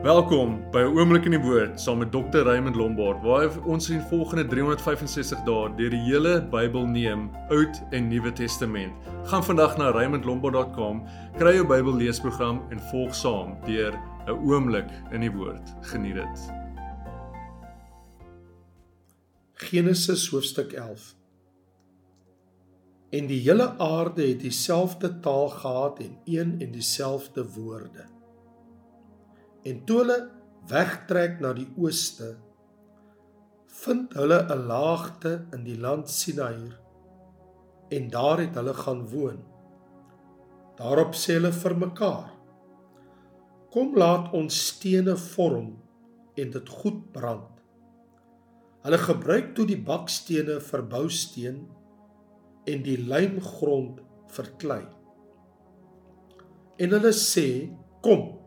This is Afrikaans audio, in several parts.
Welkom by 'n oomblik in die woord saam met Dr. Raymond Lombard waar ons in volgende 365 dae deur die hele Bybel neem, Oud en Nuwe Testament. Gaan vandag na raymondlombard.com, kry jou Bybel leesprogram en volg saam deur 'n oomblik in die woord. Geniet dit. Genesis hoofstuk 11 En die hele aarde het dieselfde taal gehad en een en dieselfde woorde. En toe hulle wegtrek na die ooste, vind hulle 'n laagte in die land Sinaïr en daar het hulle gaan woon. Daarop sê hulle vir mekaar: Kom laat ons stene vorm en dit goed brand. Hulle gebruik toe die bakstene vir bousteen en die lijmgrond vir klei. En hulle sê: Kom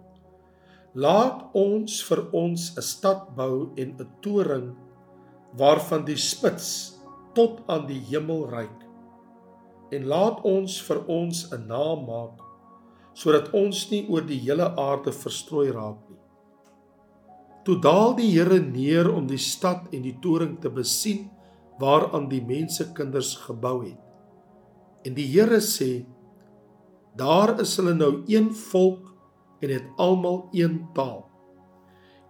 Laat ons vir ons 'n stad bou en 'n toring waarvan die spits tot aan die hemel reik. En laat ons vir ons 'n naam maak sodat ons nie oor die hele aarde verstrooi raak nie. Toe daal die Here neer om die stad en die toring te besien waaraan die mense kinders gebou het. En die Here sê: Daar is hulle nou een volk en het almal een taal.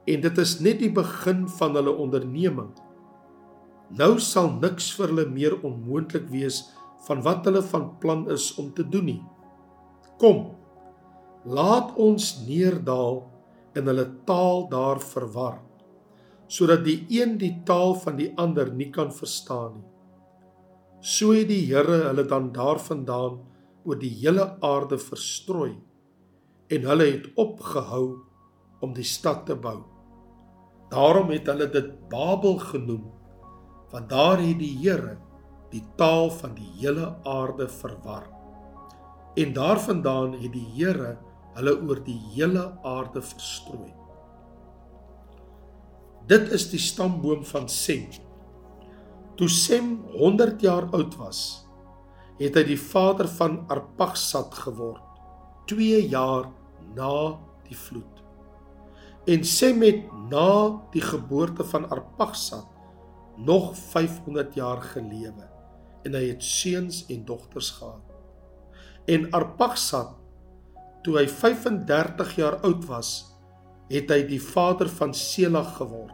En dit is net die begin van hulle onderneming. Nou sal niks vir hulle meer onmoontlik wees van wat hulle van plan is om te doen nie. Kom. Laat ons neerdal en hulle taal daar verwar sodat die een die taal van die ander nie kan verstaan nie. So het die Here hulle dan daarvandaan oor die hele aarde verstrooi en hulle het opgehou om die stad te bou. Daarom het hulle dit Babel genoem, want daar het die Here die taal van die hele aarde verwar. En daarvandaan het die Here hulle oor die hele aarde verstrooi. Dit is die stamboom van Sem. Toe Sem 100 jaar oud was, het hy die vader van Arpaksad geword. 2 jaar na die vloed. En Sem het na die geboorte van Arpaksad nog 500 jaar gelewe en hy het seuns en dogters gehad. En Arpaksad toe hy 35 jaar oud was, het hy die vader van Selag geword.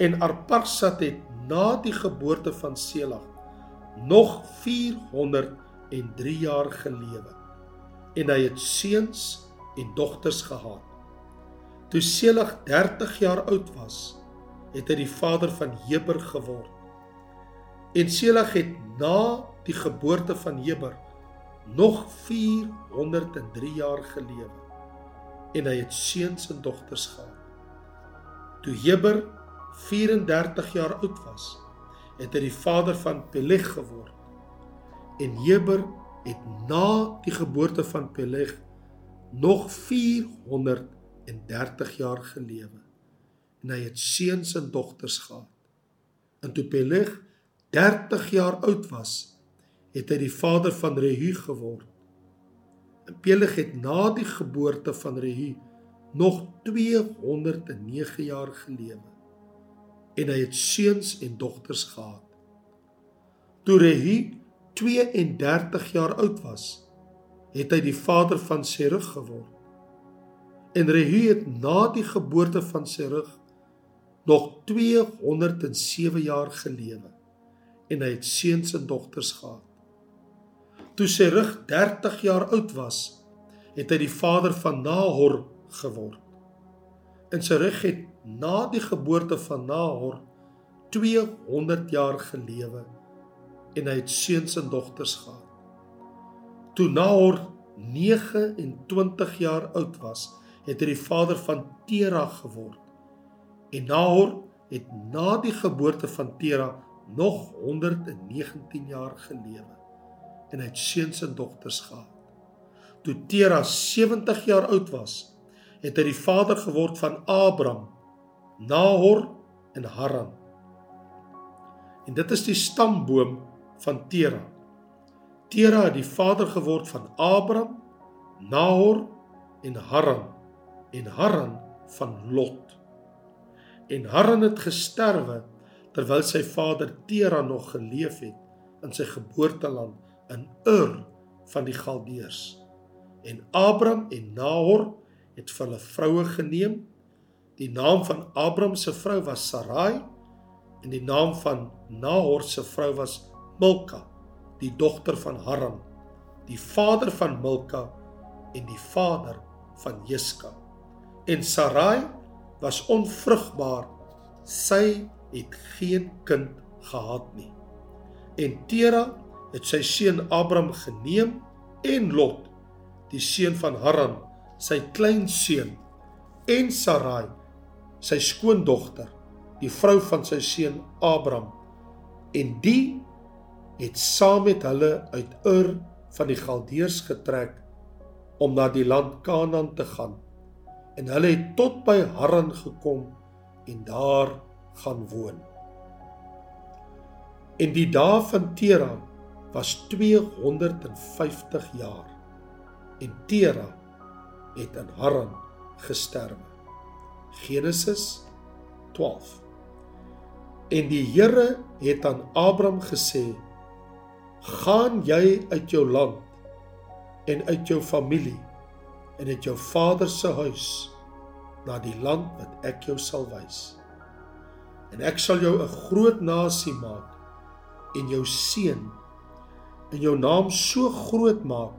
En Arpaksad het na die geboorte van Selag nog 403 jaar gelewe en hy het seuns en dogters gehad. Toe Selag 30 jaar oud was, het hy die vader van Heber geword. En Selag het na die geboorte van Heber nog 403 jaar gelewe en hy het seuns en dogters gehad. Toe Heber 34 jaar oud was, het hy die vader van Peleg geword. En Heber het na die geboorte van Peleg nog 430 jaar gelewe en hy het seuns en dogters gehad. En toe Peleg 30 jaar oud was, het hy die vader van Rehu geword. En Peleg het na die geboorte van Rehu nog 209 jaar gelewe en hy het seuns en dogters gehad. Toe Rehu 32 jaar oud was, het hy die vader van Serug geword. En Rehu het na die geboorte van Serug nog 207 jaar gelewe en hy het seuns en dogters gehad. Toe Serug 30 jaar oud was, het hy die vader van Nahor geword. En Serug het na die geboorte van Nahor 200 jaar gelewe en hy het seuns en dogters gehad. Toe Nahor 29 jaar oud was, het hy die vader van Tera geword. En Nahor het na die geboorte van Tera nog 119 jaar gelewe en hy het seuns en dogters gehad. Toe Tera 70 jaar oud was, het hy die vader geword van Abram, Nahor en Haran. En dit is die stamboom van Tera. Tera het die vader geword van Abraham, Nahor en Haran en Haran van Lot. En Haran het gesterwe terwyl sy vader Tera nog geleef het in sy geboorteland in Ur van die Galdeërs. En Abram en Nahor het vir hulle vroue geneem. Die naam van Abram se vrou was Sarai en die naam van Nahor se vrou was Milka, die dogter van Haran, die vader van Milka en die vader van Jiska. En Sarai was onvrugbaar. Sy het geen kind gehad nie. En Tera het sy seun Abram geneem en Lot, die seun van Haran, sy kleinseun, en Sarai, sy skoondogter, die vrou van sy seun Abram, en die het saam met hulle uit Ur van die Galdeërs getrek om na die land Kanaan te gaan. En hulle het tot by Haran gekom en daar gaan woon. En die dae van Tera was 250 jaar. En Tera het in Haran gesterwe. Genesis 12. En die Here het aan Abraham gesê: "Gaan jy uit jou land en uit jou familie en uit jou vader se huis na die land wat ek jou sal wys." en ek sal jou 'n groot nasie maak en jou seën en jou naam so groot maak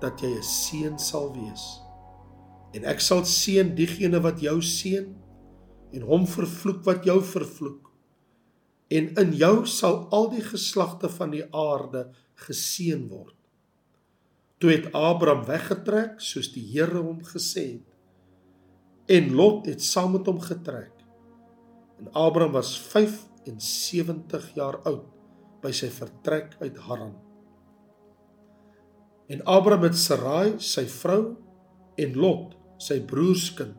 dat jy 'n seën sal wees. En ek sal seën diegene wat jou seën en hom vervloek wat jou vervloek. En in jou sal al die geslagte van die aarde geseën word. Toe het Abraham weggetrek soos die Here hom gesê het. En Lot het saam met hom getrek. En Abraham was 75 jaar oud by sy vertrek uit Haran. En Abraham het Sarai, sy vrou, en Lot, sy broerskind,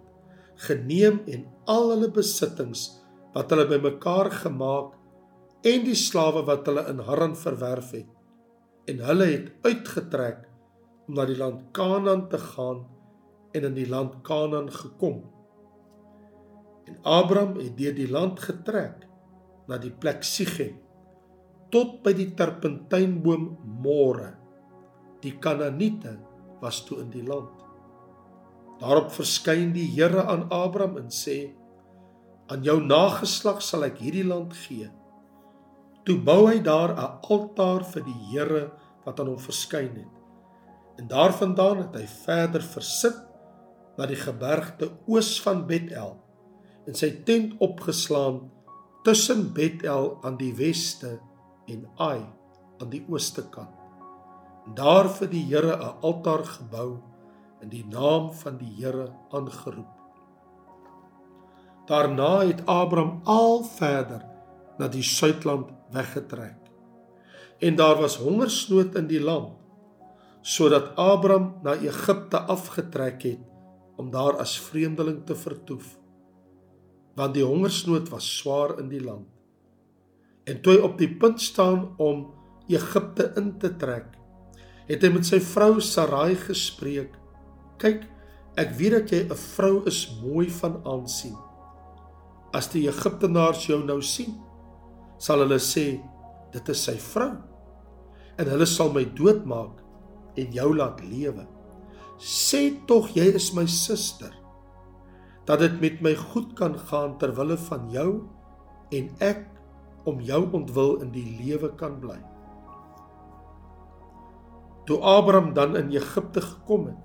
geneem en al hulle besittings wat hulle bymekaar gemaak en die slawe wat hulle in Haran verwerf het. En hulle het uitgetrek om na die land Kanaan te gaan en in die land Kanaan gekom. En Abraham het deur die land getrek na die plek Sichem tot by die terpentynboom More. Die Kanaaniete was toe in die land. Daarop verskyn die Here aan Abraham en sê: "Aan jou nageslag sal ek hierdie land gee." Toe bou hy daar 'n altaar vir die Here wat aan hom verskyn het. En daarvandaan het hy verder versit na die gebergte oos van Bethel en sy tent opgeslaan tussen Bethel aan die weste en Ai aan die ooste kant. En daar vir die Here 'n altaar gebou in die naam van die Here aangeroep. Daarna het Abraham al verder na die suidland weggetrek. En daar was hongersnood in die land sodat Abraham na Egipte afgetrek het om daar as vreemdeling te vertoef want die hongersnood was swaar in die land. En toe hy op die punt staan om Egipte in te trek, het hy met sy vrou Sarai gespreek: "Kyk, ek weet dat jy 'n vrou is mooi van aansien. As die Egiptenaars jou nou sien, sal hulle sê dit is sy vrou en hulle sal my doodmaak en jou laat lewe. Sê tog jy is my suster." dat dit met my goed kan gaan ter wille van jou en ek om jou ontwil in die lewe kan bly. Toe Abraham dan in Egipte gekom het,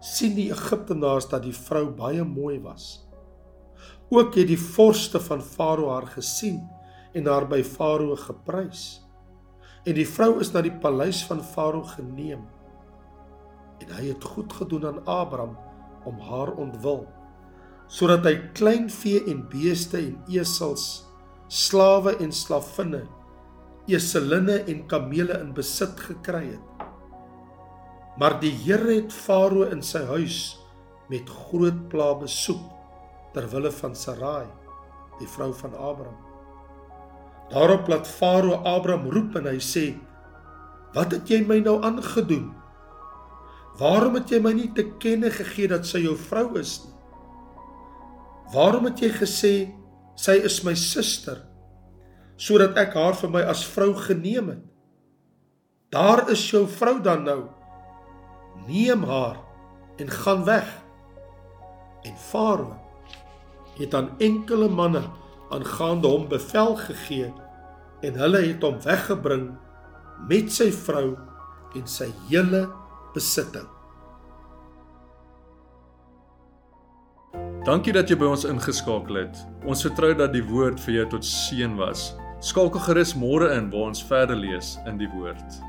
sien die Egiptenaars dat die vrou baie mooi was. Ook het die vorste van Farao haar gesien en haar by Farao geprys. En die vrou is na die paleis van Farao geneem. En hy het goed gedoen aan Abraham om haar ontwil sodat hy klein vee en beeste en esels, slawe en slavinne, eselinne en kamele in besit gekry het. Maar die Here het Farao in sy huis met groot pla besoek ter wille van Sarai, die vrou van Abraham. Daarop laat Farao Abraham roep en hy sê: "Wat het jy my nou aangedoen? Waarom het jy my nie te kenne gegee dat sy jou vrou is nie?" Waarom het jy gesê sy is my suster sodat ek haar vir my as vrou geneem het? Daar is jou vrou dan nou. Neem haar en gaan weg. En Farao het aan enkele manne aangaande hom bevel gegee en hulle het hom weggebring met sy vrou en sy hele besitting. Dankie dat jy by ons ingeskakel het. Ons vertrou dat die woord vir jou tot seën was. Skakel gerus môre in waar ons verder lees in die woord.